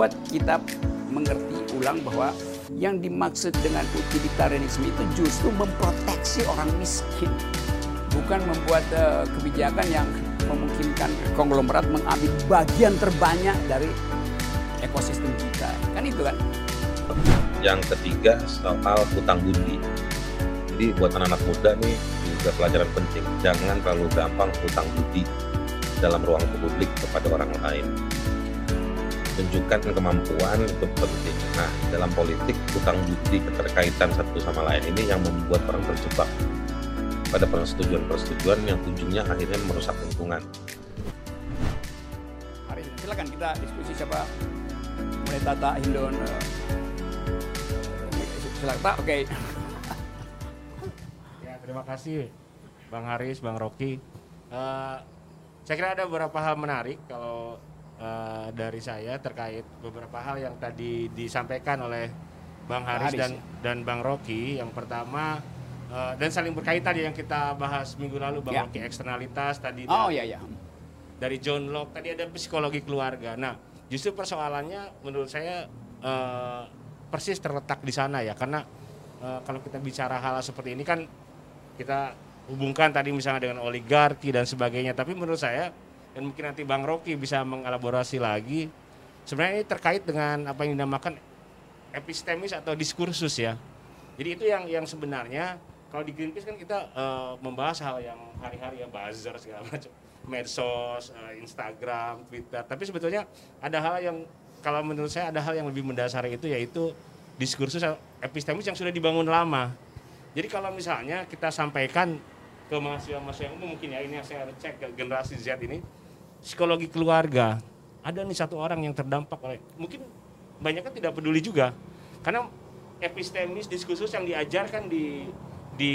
Membuat kita mengerti ulang bahwa yang dimaksud dengan utilitarianisme itu justru memproteksi orang miskin, bukan membuat uh, kebijakan yang memungkinkan konglomerat mengambil bagian terbanyak dari ekosistem kita. Kan itu kan? Yang ketiga soal hutang budi. Jadi buat anak-anak muda nih juga pelajaran penting. Jangan terlalu gampang hutang budi dalam ruang publik kepada orang lain. Tunjukkan kemampuan itu penting. Nah, dalam politik hutang budi keterkaitan satu sama lain ini yang membuat orang terjebak pada persetujuan-persetujuan yang tujuannya akhirnya merusak lingkungan. Hari ini silakan kita diskusi siapa mulai Tata Hindon. Uh, silakan Pak, oke. Okay. Ya, terima kasih Bang Haris, Bang Rocky. Uh, saya kira ada beberapa hal menarik kalau uh, dari saya terkait beberapa hal yang tadi disampaikan oleh Bang Haris, Haris dan ya? dan Bang Rocky. Yang pertama uh, dan saling berkaitan yang kita bahas minggu lalu Bang ya. Rocky eksternalitas tadi. Oh iya iya. Dari John Locke tadi ada psikologi keluarga. Nah, justru persoalannya menurut saya uh, persis terletak di sana ya karena uh, kalau kita bicara hal seperti ini kan kita hubungkan tadi misalnya dengan oligarki dan sebagainya. Tapi menurut saya dan mungkin nanti Bang Rocky bisa mengelaborasi lagi. Sebenarnya ini terkait dengan apa yang dinamakan epistemis atau diskursus ya. Jadi itu yang yang sebenarnya kalau di Greenpeace kan kita uh, membahas hal yang hari-hari ya buzzer segala macam, medsos, uh, Instagram, Twitter. Tapi sebetulnya ada hal yang kalau menurut saya ada hal yang lebih mendasar itu yaitu diskursus epistemis yang sudah dibangun lama. Jadi kalau misalnya kita sampaikan ke mahasiswa-mahasiswa yang umum mungkin ya ini yang saya cek ke generasi Z ini psikologi keluarga ada nih satu orang yang terdampak oleh mungkin banyak kan tidak peduli juga. Karena epistemis diskursus yang diajarkan di di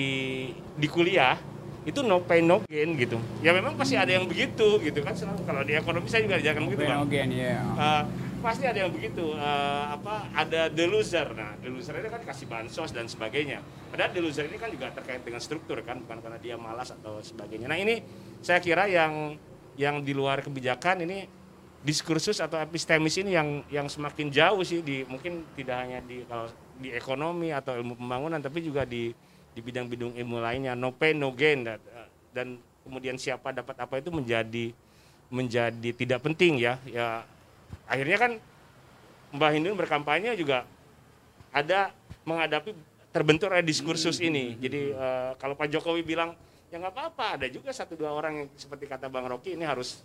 di kuliah itu no pain no gain gitu. Ya memang pasti ada yang begitu gitu kan kalau di ekonomi saya juga diajarkan begitu no gain, yeah. uh, pasti ada yang begitu. Uh, apa ada the loser. Nah the loser itu kan kasih bansos dan sebagainya. Padahal the loser ini kan juga terkait dengan struktur kan bukan karena dia malas atau sebagainya. Nah ini saya kira yang yang di luar kebijakan ini diskursus atau epistemis ini yang yang semakin jauh sih di mungkin tidak hanya di kalau di ekonomi atau ilmu pembangunan tapi juga di di bidang-bidang ilmu lainnya. No pain no gain. Dan, dan kemudian siapa dapat apa itu menjadi menjadi tidak penting ya. Ya akhirnya kan Mbah Hindun berkampanye juga ada menghadapi terbentur diskursus ini. Jadi uh, kalau Pak Jokowi bilang ya nggak apa-apa, ada juga satu dua orang yang seperti kata Bang Rocky ini harus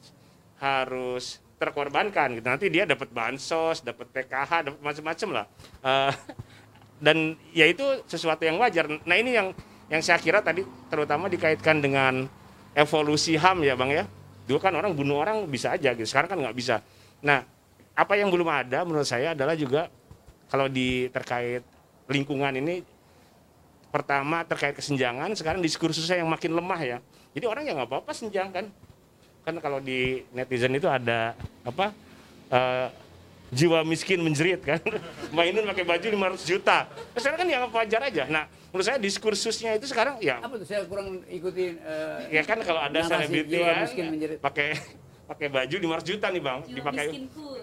harus terkorbankan gitu. Nanti dia dapat bansos, dapat PKH, dapat macam-macam lah. Uh, dan ya itu sesuatu yang wajar. Nah ini yang yang saya kira tadi terutama dikaitkan dengan evolusi HAM ya Bang ya. Dulu kan orang bunuh orang bisa aja gitu, sekarang kan nggak bisa. Nah apa yang belum ada menurut saya adalah juga kalau di terkait lingkungan ini pertama terkait kesenjangan sekarang diskursusnya yang makin lemah ya. Jadi orang ya nggak apa-apa senjang kan? Kan kalau di netizen itu ada apa uh, jiwa miskin menjerit kan? Mainin pakai baju 500 juta. Sekarang kan yang wajar aja. Nah menurut saya diskursusnya itu sekarang ya apa tuh? Saya kurang ikutin uh, ya kan kalau ada selebriti kan pakai pakai baju 500 juta nih bang. Jiwa dipakai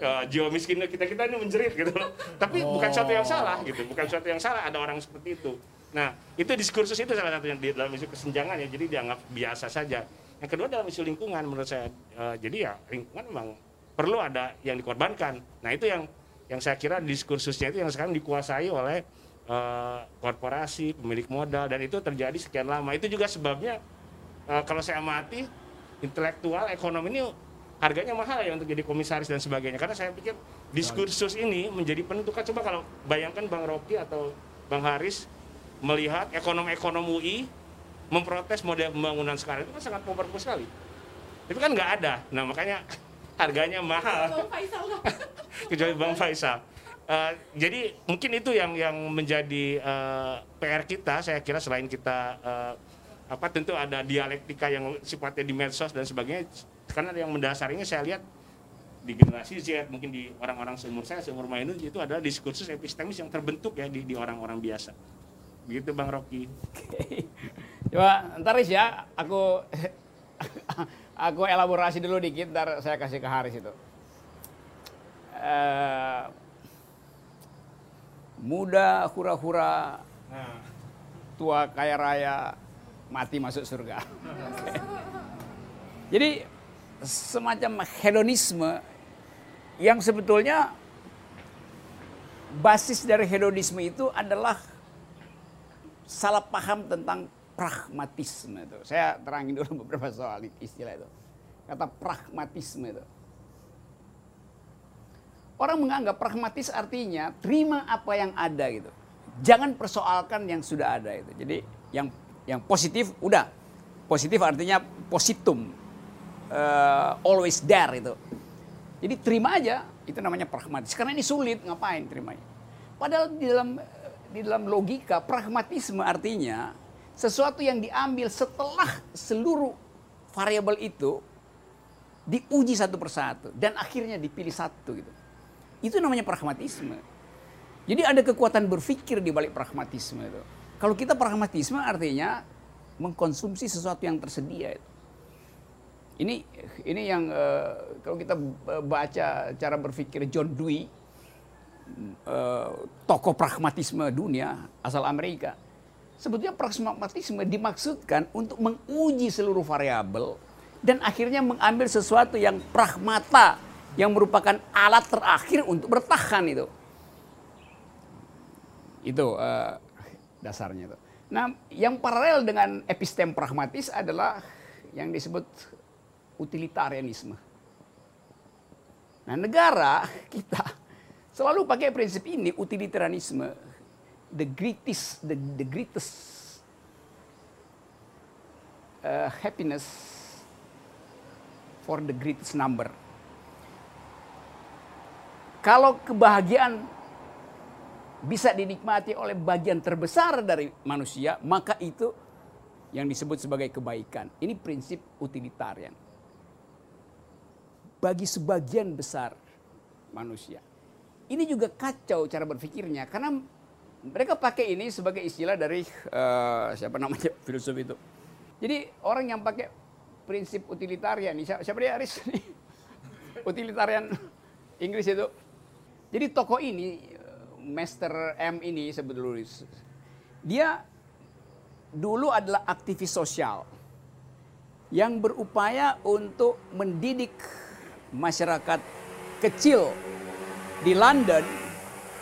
uh, jiwa miskin kita kita ini menjerit gitu tapi oh. bukan sesuatu yang salah gitu. Bukan sesuatu yang salah ada orang seperti itu nah itu diskursus itu salah satu yang di dalam isu kesenjangan ya jadi dianggap biasa saja. Yang kedua dalam isu lingkungan menurut saya uh, jadi ya lingkungan memang perlu ada yang dikorbankan. Nah itu yang yang saya kira diskursusnya itu yang sekarang dikuasai oleh uh, korporasi pemilik modal dan itu terjadi sekian lama. Itu juga sebabnya uh, kalau saya amati intelektual ekonomi ini harganya mahal ya untuk jadi komisaris dan sebagainya. Karena saya pikir diskursus ini menjadi penentukan. Coba kalau bayangkan Bang Rocky atau Bang Haris melihat ekonom-ekonom UI memprotes model pembangunan sekarang. Itu kan sangat powerful sekali. Tapi kan nggak ada. Nah makanya harganya mahal. Kecuali Bang Faisal uh, jadi mungkin itu yang yang menjadi uh, eh, PR kita. Saya kira selain kita uh, apa tentu ada dialektika yang sifatnya di medsos dan sebagainya. Karena yang mendasarinya saya lihat di generasi Z mungkin di orang-orang seumur saya seumur Mainun itu adalah diskursus epistemis yang terbentuk ya di, di orang-orang biasa begitu Bang Rocky. Coba ntar ya. Aku aku elaborasi dulu dikit ntar saya kasih ke Haris itu. Eh, muda hura-hura, Nah, tua kaya raya, mati masuk surga. Jadi semacam hedonisme yang sebetulnya basis dari hedonisme itu adalah salah paham tentang pragmatisme itu. Saya terangin dulu beberapa soal istilah itu. Kata pragmatisme itu. Orang menganggap pragmatis artinya terima apa yang ada gitu. Jangan persoalkan yang sudah ada itu. Jadi yang yang positif udah. Positif artinya positum. Eh, always there itu. Jadi terima aja, itu namanya pragmatis. Karena ini sulit, ngapain terimanya? Padahal di dalam di dalam logika pragmatisme artinya sesuatu yang diambil setelah seluruh variabel itu diuji satu persatu dan akhirnya dipilih satu gitu. Itu namanya pragmatisme. Jadi ada kekuatan berpikir di balik pragmatisme itu. Kalau kita pragmatisme artinya mengkonsumsi sesuatu yang tersedia itu. Ini ini yang uh, kalau kita baca cara berpikir John Dewey, uh, tokoh pragmatisme dunia asal Amerika. Sebetulnya pragmatisme dimaksudkan untuk menguji seluruh variabel dan akhirnya mengambil sesuatu yang pragmata yang merupakan alat terakhir untuk bertahan itu. Itu uh, dasarnya itu. Nah, yang paralel dengan epistem pragmatis adalah yang disebut utilitarianisme. Nah, negara kita selalu pakai prinsip ini utilitarianisme, the greatest the, the greatest uh, happiness for the greatest number. Kalau kebahagiaan bisa dinikmati oleh bagian terbesar dari manusia, maka itu yang disebut sebagai kebaikan. Ini prinsip utilitarian bagi sebagian besar manusia. Ini juga kacau cara berpikirnya karena mereka pakai ini sebagai istilah dari uh, siapa namanya filsuf itu. Jadi orang yang pakai prinsip utilitarian, siapa, siapa dia Aris? utilitarian Inggris itu. Jadi tokoh ini, Master M ini sebetulnya, dia dulu adalah aktivis sosial yang berupaya untuk mendidik masyarakat kecil di London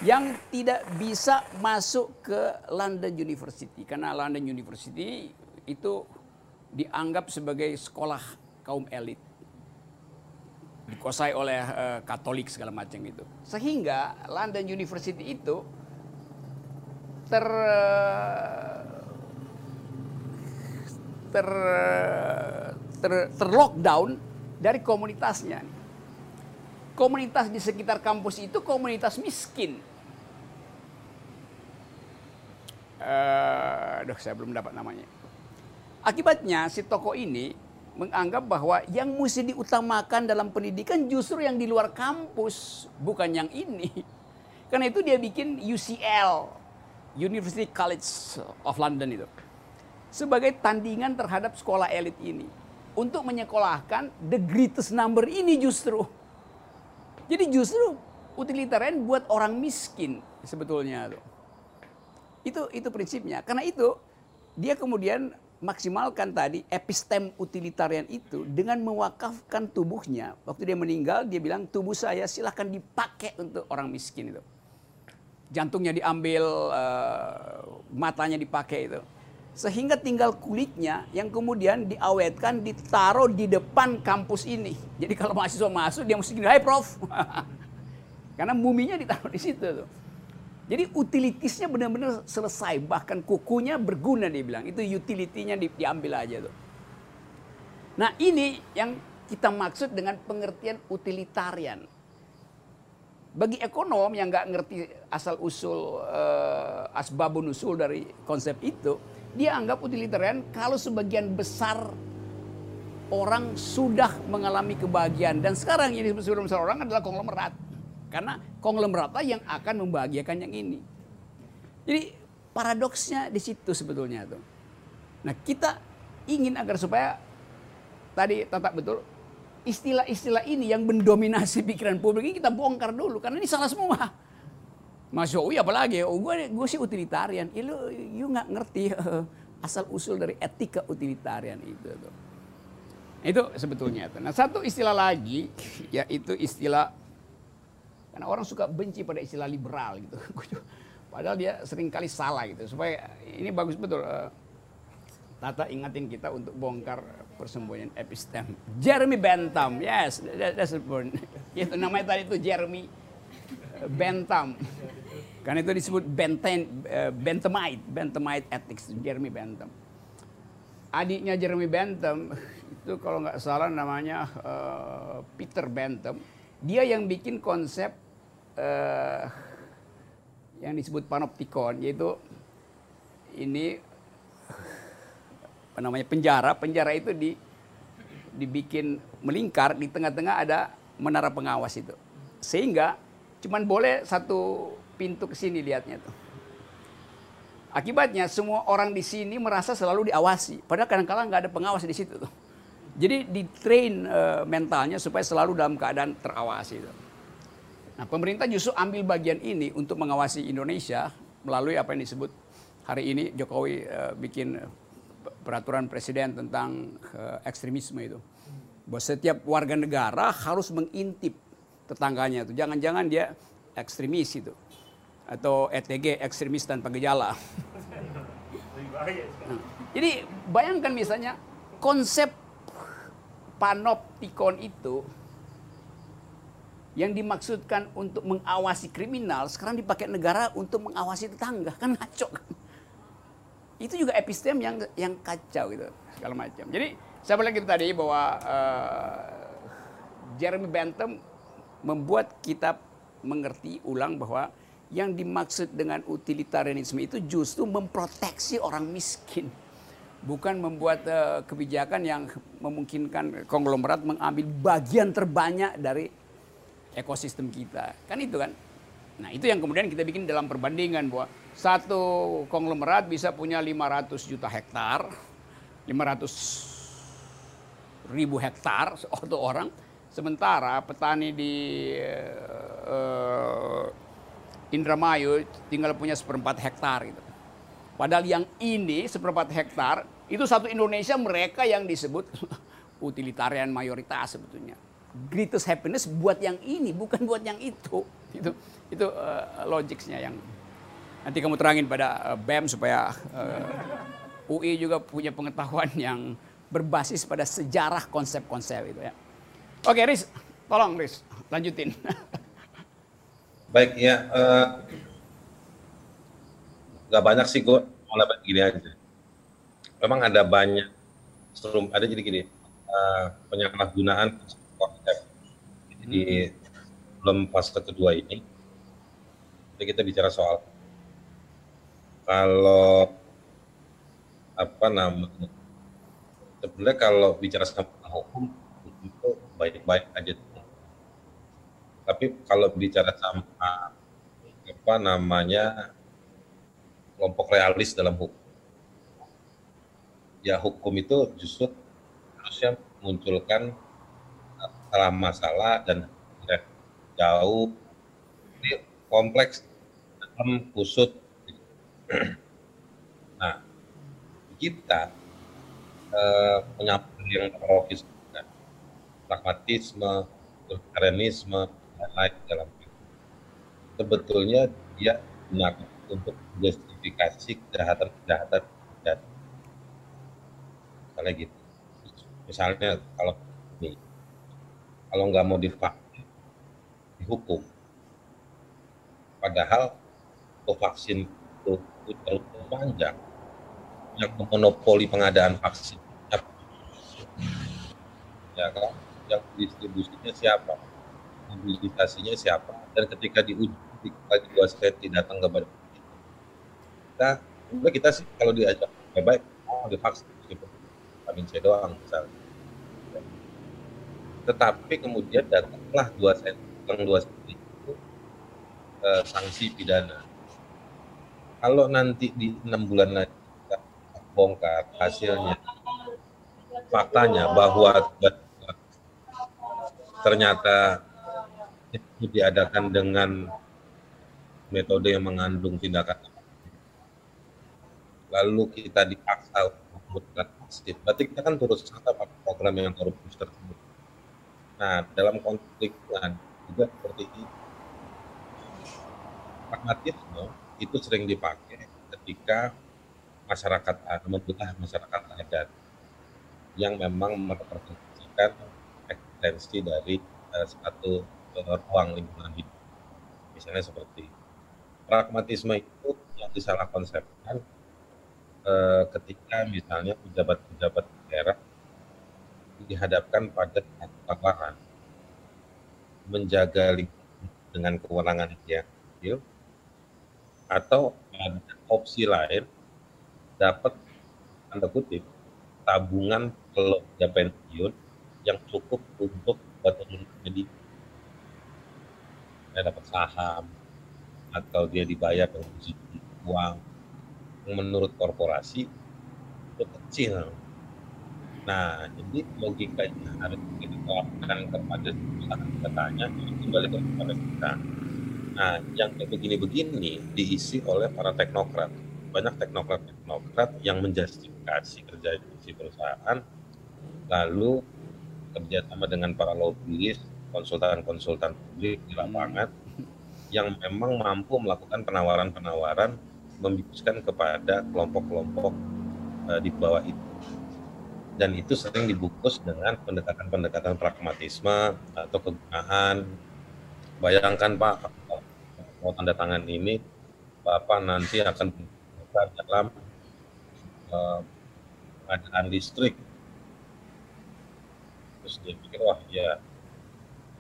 yang tidak bisa masuk ke London University. Karena London University itu dianggap sebagai sekolah kaum elit. Dikuasai oleh uh, Katolik segala macam itu. Sehingga London University itu ter ter ter, ter lockdown dari komunitasnya komunitas di sekitar kampus itu komunitas miskin. Uh, aduh, saya belum dapat namanya. Akibatnya si toko ini menganggap bahwa yang mesti diutamakan dalam pendidikan justru yang di luar kampus, bukan yang ini. Karena itu dia bikin UCL, University College of London itu. Sebagai tandingan terhadap sekolah elit ini. Untuk menyekolahkan the greatest number ini justru. Jadi justru utilitarian buat orang miskin sebetulnya tuh. Itu itu prinsipnya. Karena itu dia kemudian maksimalkan tadi epistem utilitarian itu dengan mewakafkan tubuhnya. Waktu dia meninggal dia bilang tubuh saya silahkan dipakai untuk orang miskin itu. Jantungnya diambil, uh, matanya dipakai itu. Sehingga tinggal kulitnya yang kemudian diawetkan, ditaruh di depan kampus ini. Jadi kalau mahasiswa masuk dia mesti gini, hai prof. Karena muminya ditaruh di situ tuh. Jadi utilitisnya benar-benar selesai, bahkan kukunya berguna dia bilang. Itu utilitinya di, diambil aja tuh. Nah ini yang kita maksud dengan pengertian utilitarian. Bagi ekonom yang nggak ngerti asal usul uh, asbabun usul dari konsep itu, dia anggap utilitarian kalau sebagian besar orang sudah mengalami kebahagiaan dan sekarang ini sebagian besar orang adalah konglomerat. Karena konglomerat yang akan membahagiakan yang ini. Jadi paradoksnya di situ sebetulnya tuh. Nah kita ingin agar supaya tadi tetap betul istilah-istilah ini yang mendominasi pikiran publik ini kita bongkar dulu karena ini salah semua. Mas Jokowi apalagi, oh, gue gue sih utilitarian. Ya, lu you nggak ngerti asal usul dari etika utilitarian itu. Tuh. Itu sebetulnya. Nah satu istilah lagi yaitu istilah karena orang suka benci pada istilah liberal gitu. Padahal dia sering kali salah gitu. Supaya ini bagus betul. Uh, Tata ingatin kita untuk bongkar persembunyian epistem. Jeremy Bentham, yes, that, that's the itu namanya tadi itu Jeremy Bentham. Karena itu disebut Bentham, uh, Benthamite, Benthamite ethics, Jeremy Bentham. Adiknya Jeremy Bentham itu kalau nggak salah namanya uh, Peter Bentham. Dia yang bikin konsep uh, yang disebut panoptikon, yaitu ini apa namanya penjara. Penjara itu di dibikin melingkar di tengah-tengah ada menara pengawas itu. Sehingga cuman boleh satu pintu ke sini lihatnya tuh. Akibatnya semua orang di sini merasa selalu diawasi. Padahal kadang-kadang nggak ada pengawas di situ tuh. Jadi di train uh, mentalnya supaya selalu dalam keadaan terawasi. Tuh. Nah pemerintah justru ambil bagian ini untuk mengawasi Indonesia melalui apa yang disebut hari ini Jokowi uh, bikin peraturan presiden tentang uh, ekstremisme itu. Bahwa setiap warga negara harus mengintip tetangganya itu. Jangan-jangan dia ekstremis itu. Atau ETG, ekstremis tanpa gejala. Nah, jadi bayangkan misalnya konsep panoptikon itu yang dimaksudkan untuk mengawasi kriminal sekarang dipakai negara untuk mengawasi tetangga kan ngaco kan itu juga epistem yang yang kacau gitu segala macam. Jadi saya bilang gitu tadi bahwa uh, Jeremy Bentham membuat kita mengerti ulang bahwa yang dimaksud dengan utilitarianisme itu justru memproteksi orang miskin. Bukan membuat uh, kebijakan yang memungkinkan konglomerat mengambil bagian terbanyak dari ekosistem kita. Kan itu kan. Nah itu yang kemudian kita bikin dalam perbandingan bahwa satu konglomerat bisa punya 500 juta hektar, 500 ribu hektar satu orang, sementara petani di uh, Indramayu tinggal punya seperempat hektar gitu. Padahal yang ini seperempat hektar itu satu Indonesia mereka yang disebut utilitarian mayoritas sebetulnya. Greatest happiness buat yang ini bukan buat yang itu. Itu itu uh, logicsnya yang Nanti kamu terangin pada uh, BEM supaya uh, UI juga punya pengetahuan yang berbasis pada sejarah konsep-konsep itu ya. Oke, Riz, tolong Riz, lanjutin. Baik ya, uh, banyak sih gue malah begini aja. Memang ada banyak, serum, ada jadi gini, uh, penyalahgunaan konsep. Jadi hmm. belum fase kedua ini, jadi kita bicara soal kalau apa namanya sebenarnya kalau bicara sama hukum baik-baik aja. Tapi kalau bicara sama apa namanya kelompok realis dalam hukum ya hukum itu justru harusnya munculkan masalah-masalah dan jauh kompleks dalam kusut. Nah, kita eh, punya yang teknologis, pragmatisme, keranisme, dan lain dalam sebetulnya dia gunakan untuk justifikasi kejahatan-kejahatan dan misalnya gitu. Misalnya kalau ini kalau nggak mau divaksin dihukum. Padahal vaksin itu terlalu panjang. Yang monopoli pengadaan vaksin. Ya kan yang distribusinya siapa mobilisasinya siapa dan ketika diuji dua seti datang ke badan kita kita sih kalau diajak ya baik mau divaksin vitamin C doang misalnya. Tetapi kemudian datanglah dua yang dua senti itu eh, sanksi pidana. Kalau nanti di enam bulan lagi kita bongkar hasilnya faktanya bahwa ternyata itu diadakan dengan metode yang mengandung tindakan. Lalu kita dipaksa untuk masjid berarti kita kan turut serta pada program yang korupsi tersebut. Nah dalam konflik juga seperti itu pragmatisme itu sering dipakai ketika masyarakat membelah masyarakat adat yang memang merepresentasikan eksistensi dari uh, satu uh, ruang lingkungan hidup. Misalnya seperti pragmatisme itu yang disalah konsepkan uh, ketika misalnya pejabat-pejabat daerah dihadapkan pada tawaran menjaga lingkungan dengan kewenangan yang kecil atau ada opsi lain dapat tanda kutip tabungan keluarga pensiun yang cukup untuk buat jadi dia dapat saham atau dia dibayar dengan uang menurut korporasi itu kecil. Nah, jadi logikanya harus kita terapkan kepada kita tanya kembali kepada kita. Nah, yang kayak begini-begini diisi oleh para teknokrat banyak teknokrat-teknokrat yang menjustifikasi kerja di perusahaan, lalu kerjasama dengan para lobbyis, konsultan-konsultan publik di lapangan, yang memang mampu melakukan penawaran-penawaran membiskan kepada kelompok-kelompok uh, di bawah itu. Dan itu sering dibungkus dengan pendekatan-pendekatan pragmatisme atau kegunaan. Bayangkan Pak, mau tanda tangan ini, Bapak nanti akan dalam uh, pengadaan listrik. Terus dia pikir, wah ya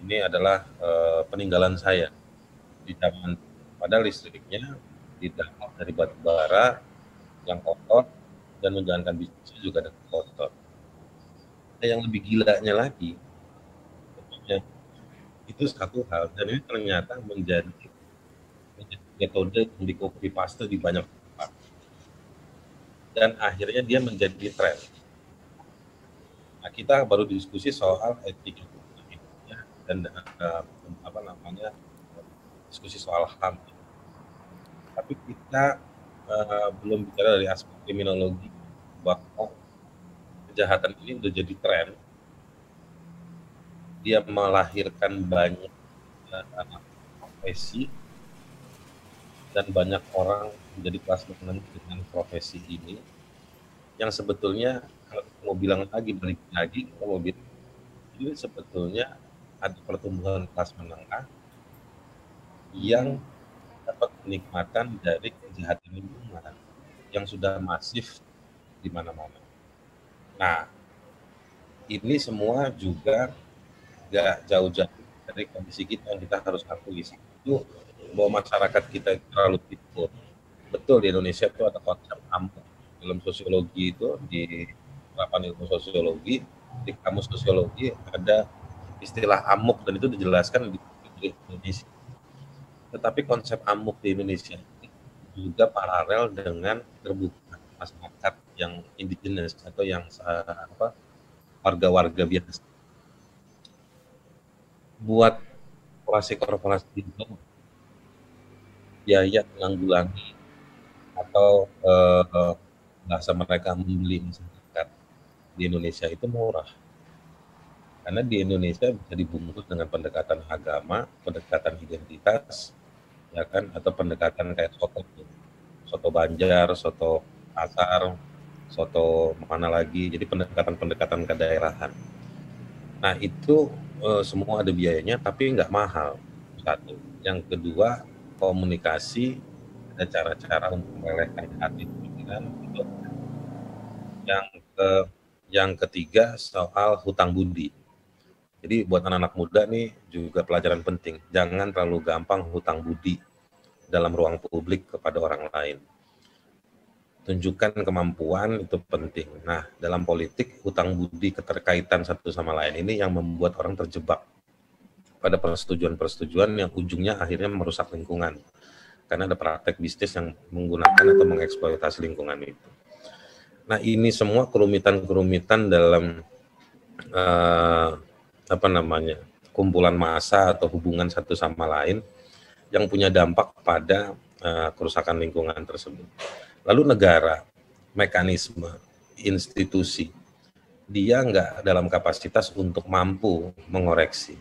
ini adalah uh, peninggalan saya di zaman pada listriknya didapat dari batu bara yang kotor dan menjalankan bisnis juga dengan kotor. Nah, yang lebih gilanya lagi, itu satu hal dan ini ternyata menjadi, metode yang di copy paste di banyak dan akhirnya dia menjadi tren. Nah, kita baru diskusi soal etika dan uh, apa namanya diskusi soal HAM. Tapi kita uh, belum bicara dari aspek kriminologi bahwa kejahatan ini sudah jadi tren. Dia melahirkan banyak uh, profesi dan banyak orang menjadi kelas menengah dengan profesi ini yang sebetulnya mau bilang lagi balik lagi kalau mau ini sebetulnya ada pertumbuhan kelas menengah yang dapat kenikmatan dari kejahatan lingkungan yang sudah masif di mana-mana. Nah, ini semua juga gak jauh-jauh dari kondisi kita yang kita harus akui. Itu bahwa masyarakat kita terlalu pikir betul di Indonesia itu ada konsep amuk dalam sosiologi itu di penerapan ilmu sosiologi di kamus sosiologi ada istilah amuk dan itu dijelaskan di, Indonesia. Tetapi konsep amuk di Indonesia juga paralel dengan terbuka masyarakat yang indigenous atau yang apa warga-warga biasa. Buat korporasi-korporasi itu biaya menanggulangi atau uh, bahasa mereka membeli masyarakat di Indonesia itu murah. Karena di Indonesia bisa dibungkus dengan pendekatan agama, pendekatan identitas, ya kan, atau pendekatan kayak soto, soto Banjar, soto Pasar, soto mana lagi, jadi pendekatan-pendekatan kedaerahan. Nah itu e, semua ada biayanya, tapi nggak mahal. Satu. Yang kedua komunikasi ada cara-cara untuk melelehkan hati pikiran itu yang ke yang ketiga soal hutang budi jadi buat anak-anak muda nih juga pelajaran penting jangan terlalu gampang hutang budi dalam ruang publik kepada orang lain tunjukkan kemampuan itu penting. Nah, dalam politik hutang budi keterkaitan satu sama lain ini yang membuat orang terjebak pada persetujuan-persetujuan yang ujungnya akhirnya merusak lingkungan karena ada praktek bisnis yang menggunakan atau mengeksploitasi lingkungan itu. Nah ini semua kerumitan-kerumitan dalam uh, apa namanya kumpulan massa atau hubungan satu sama lain yang punya dampak pada uh, kerusakan lingkungan tersebut. Lalu negara, mekanisme, institusi, dia nggak dalam kapasitas untuk mampu mengoreksi.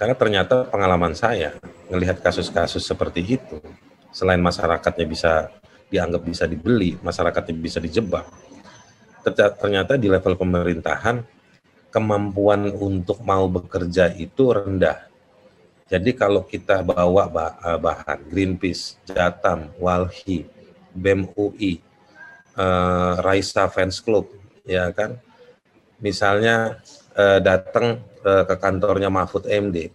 Karena ternyata pengalaman saya melihat kasus-kasus seperti itu, selain masyarakatnya bisa dianggap bisa dibeli, masyarakatnya bisa dijebak, ternyata di level pemerintahan kemampuan untuk mau bekerja itu rendah. Jadi kalau kita bawa eh, bahan Greenpeace, Jatam, Walhi, BEM UI, uh, Raisa Fans Club, ya kan, misalnya uh, datang uh, ke kantornya Mahfud MD,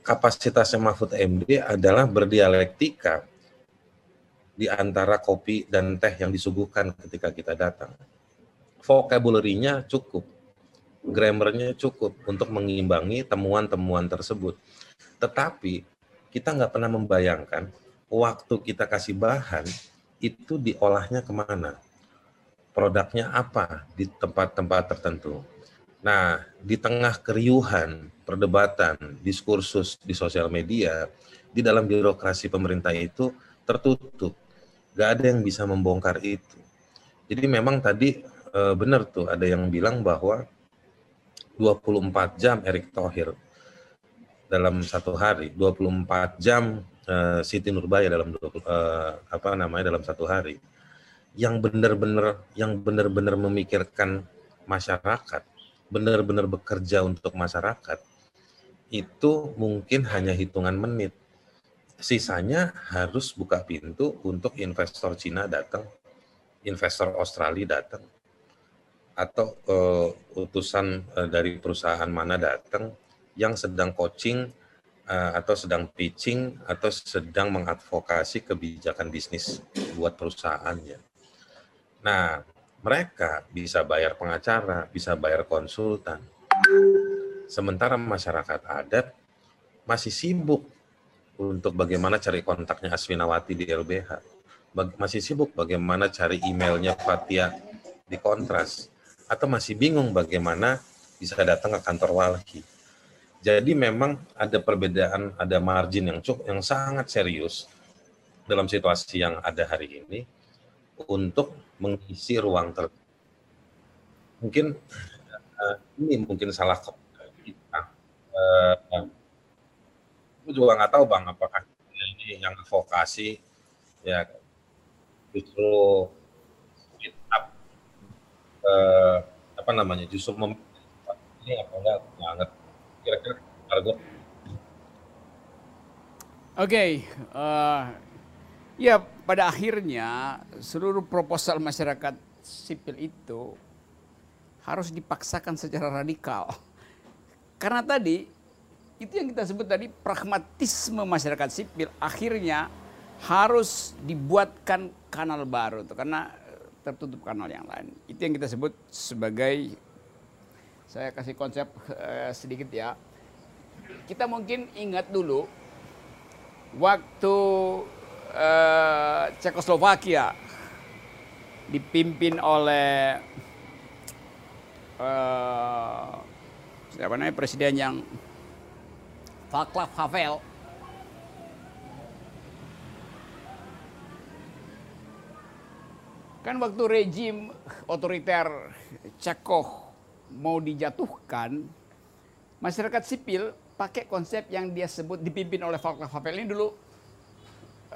kapasitasnya Mahfud MD adalah berdialektika di antara kopi dan teh yang disuguhkan ketika kita datang. Vocabulary-nya cukup grammarnya cukup untuk mengimbangi temuan-temuan tersebut. Tetapi kita nggak pernah membayangkan waktu kita kasih bahan itu diolahnya ke mana, produknya apa di tempat-tempat tertentu. Nah, di tengah keriuhan, perdebatan, diskursus di sosial media, di dalam birokrasi pemerintah itu tertutup. Gak ada yang bisa membongkar itu. Jadi memang tadi e, benar tuh ada yang bilang bahwa 24 jam Erick Thohir dalam satu hari, 24 jam uh, Siti Nurbaya dalam uh, apa namanya dalam satu hari. Yang benar-benar yang benar-benar memikirkan masyarakat, benar-benar bekerja untuk masyarakat itu mungkin hanya hitungan menit. Sisanya harus buka pintu untuk investor Cina datang, investor Australia datang, atau uh, utusan uh, dari perusahaan mana datang yang sedang coaching uh, atau sedang pitching atau sedang mengadvokasi kebijakan bisnis buat perusahaannya. Nah, mereka bisa bayar pengacara, bisa bayar konsultan. Sementara masyarakat adat masih sibuk untuk bagaimana cari kontaknya Aswinawati di LBH. Masih sibuk bagaimana cari emailnya Fatia di Kontras atau masih bingung bagaimana bisa datang ke kantor walhi. Jadi memang ada perbedaan, ada margin yang cukup, yang sangat serius dalam situasi yang ada hari ini untuk mengisi ruang ter. Mungkin uh, ini mungkin salah kita. Uh, aku juga nggak tahu bang apakah ini yang vokasi ya justru uh, apa namanya justru mem ini apa enggak banget kira-kira harga Oke, okay, uh, eh, ya pada akhirnya seluruh proposal masyarakat sipil itu harus dipaksakan secara radikal. Karena tadi itu yang kita sebut tadi pragmatisme masyarakat sipil akhirnya harus dibuatkan kanal baru tuh. Karena tertutup kanal yang lain. Itu yang kita sebut sebagai saya kasih konsep uh, sedikit ya. Kita mungkin ingat dulu waktu uh, Cekoslovakia dipimpin oleh uh, siapa namanya presiden yang Václav Havel Kan waktu rejim otoriter Cekoh mau dijatuhkan, masyarakat sipil pakai konsep yang dia sebut dipimpin oleh Václav Havel ini dulu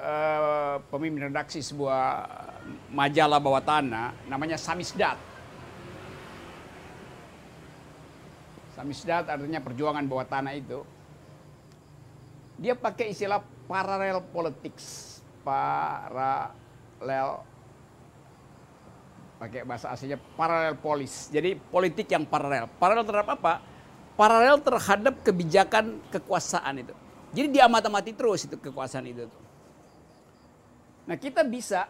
uh, pemimpin redaksi sebuah majalah bawah tanah namanya Samisdat. Samisdat artinya perjuangan bawah tanah itu. Dia pakai istilah paralel politics, paralel pakai bahasa aslinya paralel polis. Jadi politik yang paralel. Paralel terhadap apa? Paralel terhadap kebijakan kekuasaan itu. Jadi diamat-amati terus itu kekuasaan itu. Nah kita bisa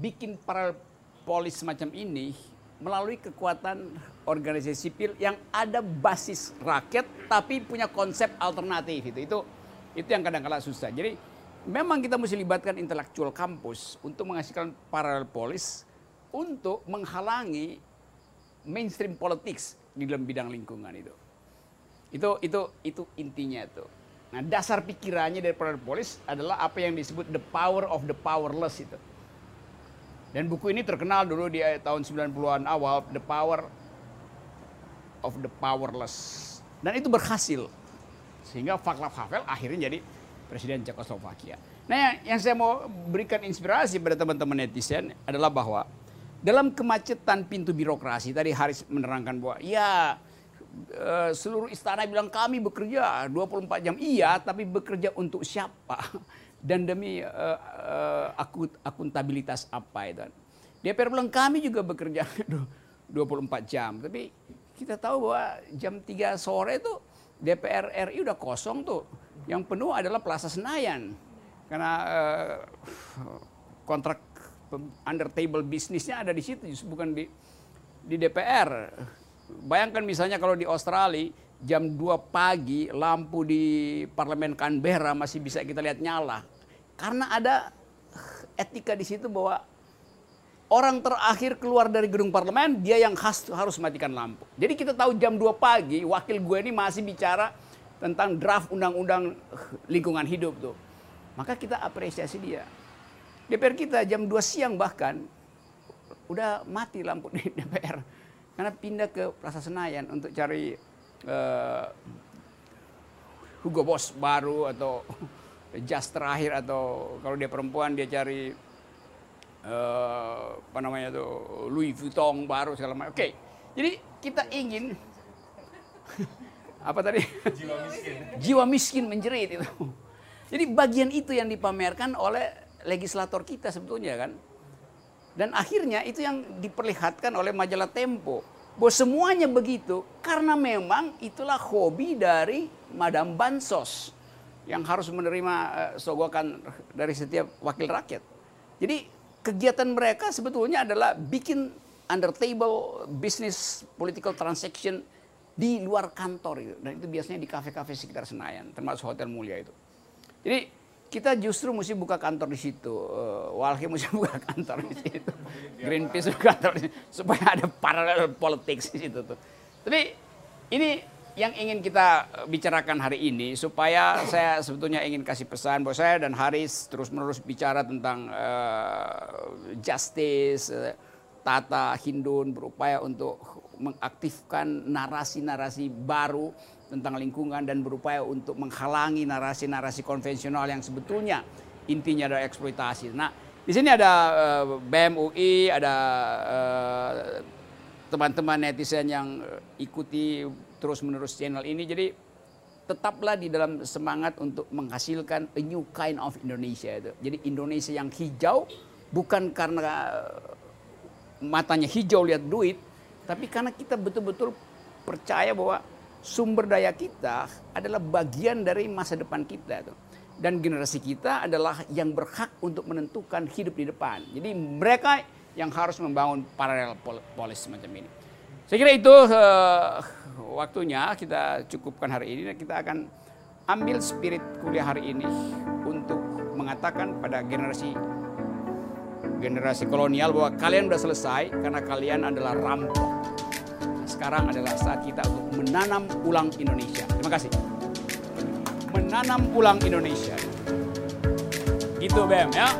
bikin paralel polis semacam ini melalui kekuatan organisasi sipil yang ada basis rakyat tapi punya konsep alternatif itu. Itu itu yang kadang-kadang susah. Jadi memang kita mesti libatkan intelektual kampus untuk menghasilkan paralel polis untuk menghalangi mainstream politics di dalam bidang lingkungan itu. Itu itu itu intinya itu. Nah, dasar pikirannya dari Parallel Polis adalah apa yang disebut the power of the powerless itu. Dan buku ini terkenal dulu di tahun 90-an awal, The Power of the Powerless. Dan itu berhasil. Sehingga Václav Havel akhirnya jadi presiden Cekoslovakia. Nah, yang saya mau berikan inspirasi pada teman-teman netizen adalah bahwa dalam kemacetan pintu birokrasi tadi Haris menerangkan bahwa ya eh, seluruh istana bilang kami bekerja 24 jam iya tapi bekerja untuk siapa dan demi uh, uh, akuntabilitas apa itu. DPR bilang kami juga bekerja 24 jam, tapi kita tahu bahwa jam 3 sore itu DPR RI udah kosong tuh. Yang penuh adalah Plaza Senayan. Karena uh, kontrak under table bisnisnya ada di situ, bukan di di DPR. Bayangkan misalnya kalau di Australia jam 2 pagi lampu di parlemen Canberra masih bisa kita lihat nyala. Karena ada etika di situ bahwa orang terakhir keluar dari gedung parlemen dia yang khas harus matikan lampu. Jadi kita tahu jam 2 pagi wakil gue ini masih bicara tentang draft undang-undang lingkungan hidup tuh. Maka kita apresiasi dia. DPR kita jam 2 siang bahkan udah mati lampu di DPR karena pindah ke Plaza Senayan untuk cari uh, Hugo Boss baru atau jas terakhir atau kalau dia perempuan dia cari uh, apa namanya tuh Louis Vuitton baru segala macam. Oke, okay. jadi kita ingin apa tadi? Jiwa miskin. Jiwa miskin menjerit itu. Jadi bagian itu yang dipamerkan oleh legislator kita sebetulnya kan. Dan akhirnya itu yang diperlihatkan oleh majalah Tempo bahwa semuanya begitu karena memang itulah hobi dari Madam Bansos yang harus menerima uh, sogokan dari setiap wakil rakyat. Jadi kegiatan mereka sebetulnya adalah bikin under table business political transaction di luar kantor itu dan itu biasanya di kafe-kafe sekitar Senayan termasuk hotel mulia itu. Jadi kita justru mesti buka kantor di situ. Uh, Walhi mesti buka kantor di situ. Greenpeace buka kantor di situ. Supaya ada paralel politics di situ tuh. Tapi ini yang ingin kita bicarakan hari ini supaya saya sebetulnya ingin kasih pesan bahwa saya dan Haris terus-menerus bicara tentang uh, justice, uh, tata Hindun berupaya untuk mengaktifkan narasi-narasi baru tentang lingkungan dan berupaya untuk menghalangi narasi-narasi konvensional yang sebetulnya intinya adalah eksploitasi. Nah, di sini ada eh, BMUI, ada uh, teman-teman netizen yang ikuti terus-menerus channel ini. Jadi tetaplah di dalam semangat untuk menghasilkan a new kind of Indonesia itu. Jadi Indonesia yang hijau bukan karena matanya hijau lihat duit, tapi karena kita betul-betul percaya bahwa sumber daya kita adalah bagian dari masa depan kita tuh. Dan generasi kita adalah yang berhak untuk menentukan hidup di depan. Jadi mereka yang harus membangun paralel polis semacam ini. Saya kira itu uh, waktunya kita cukupkan hari ini. Kita akan ambil spirit kuliah hari ini untuk mengatakan pada generasi generasi kolonial bahwa kalian sudah selesai karena kalian adalah rampok sekarang adalah saat kita untuk menanam ulang Indonesia. Terima kasih. Menanam ulang Indonesia. Gitu BM ya.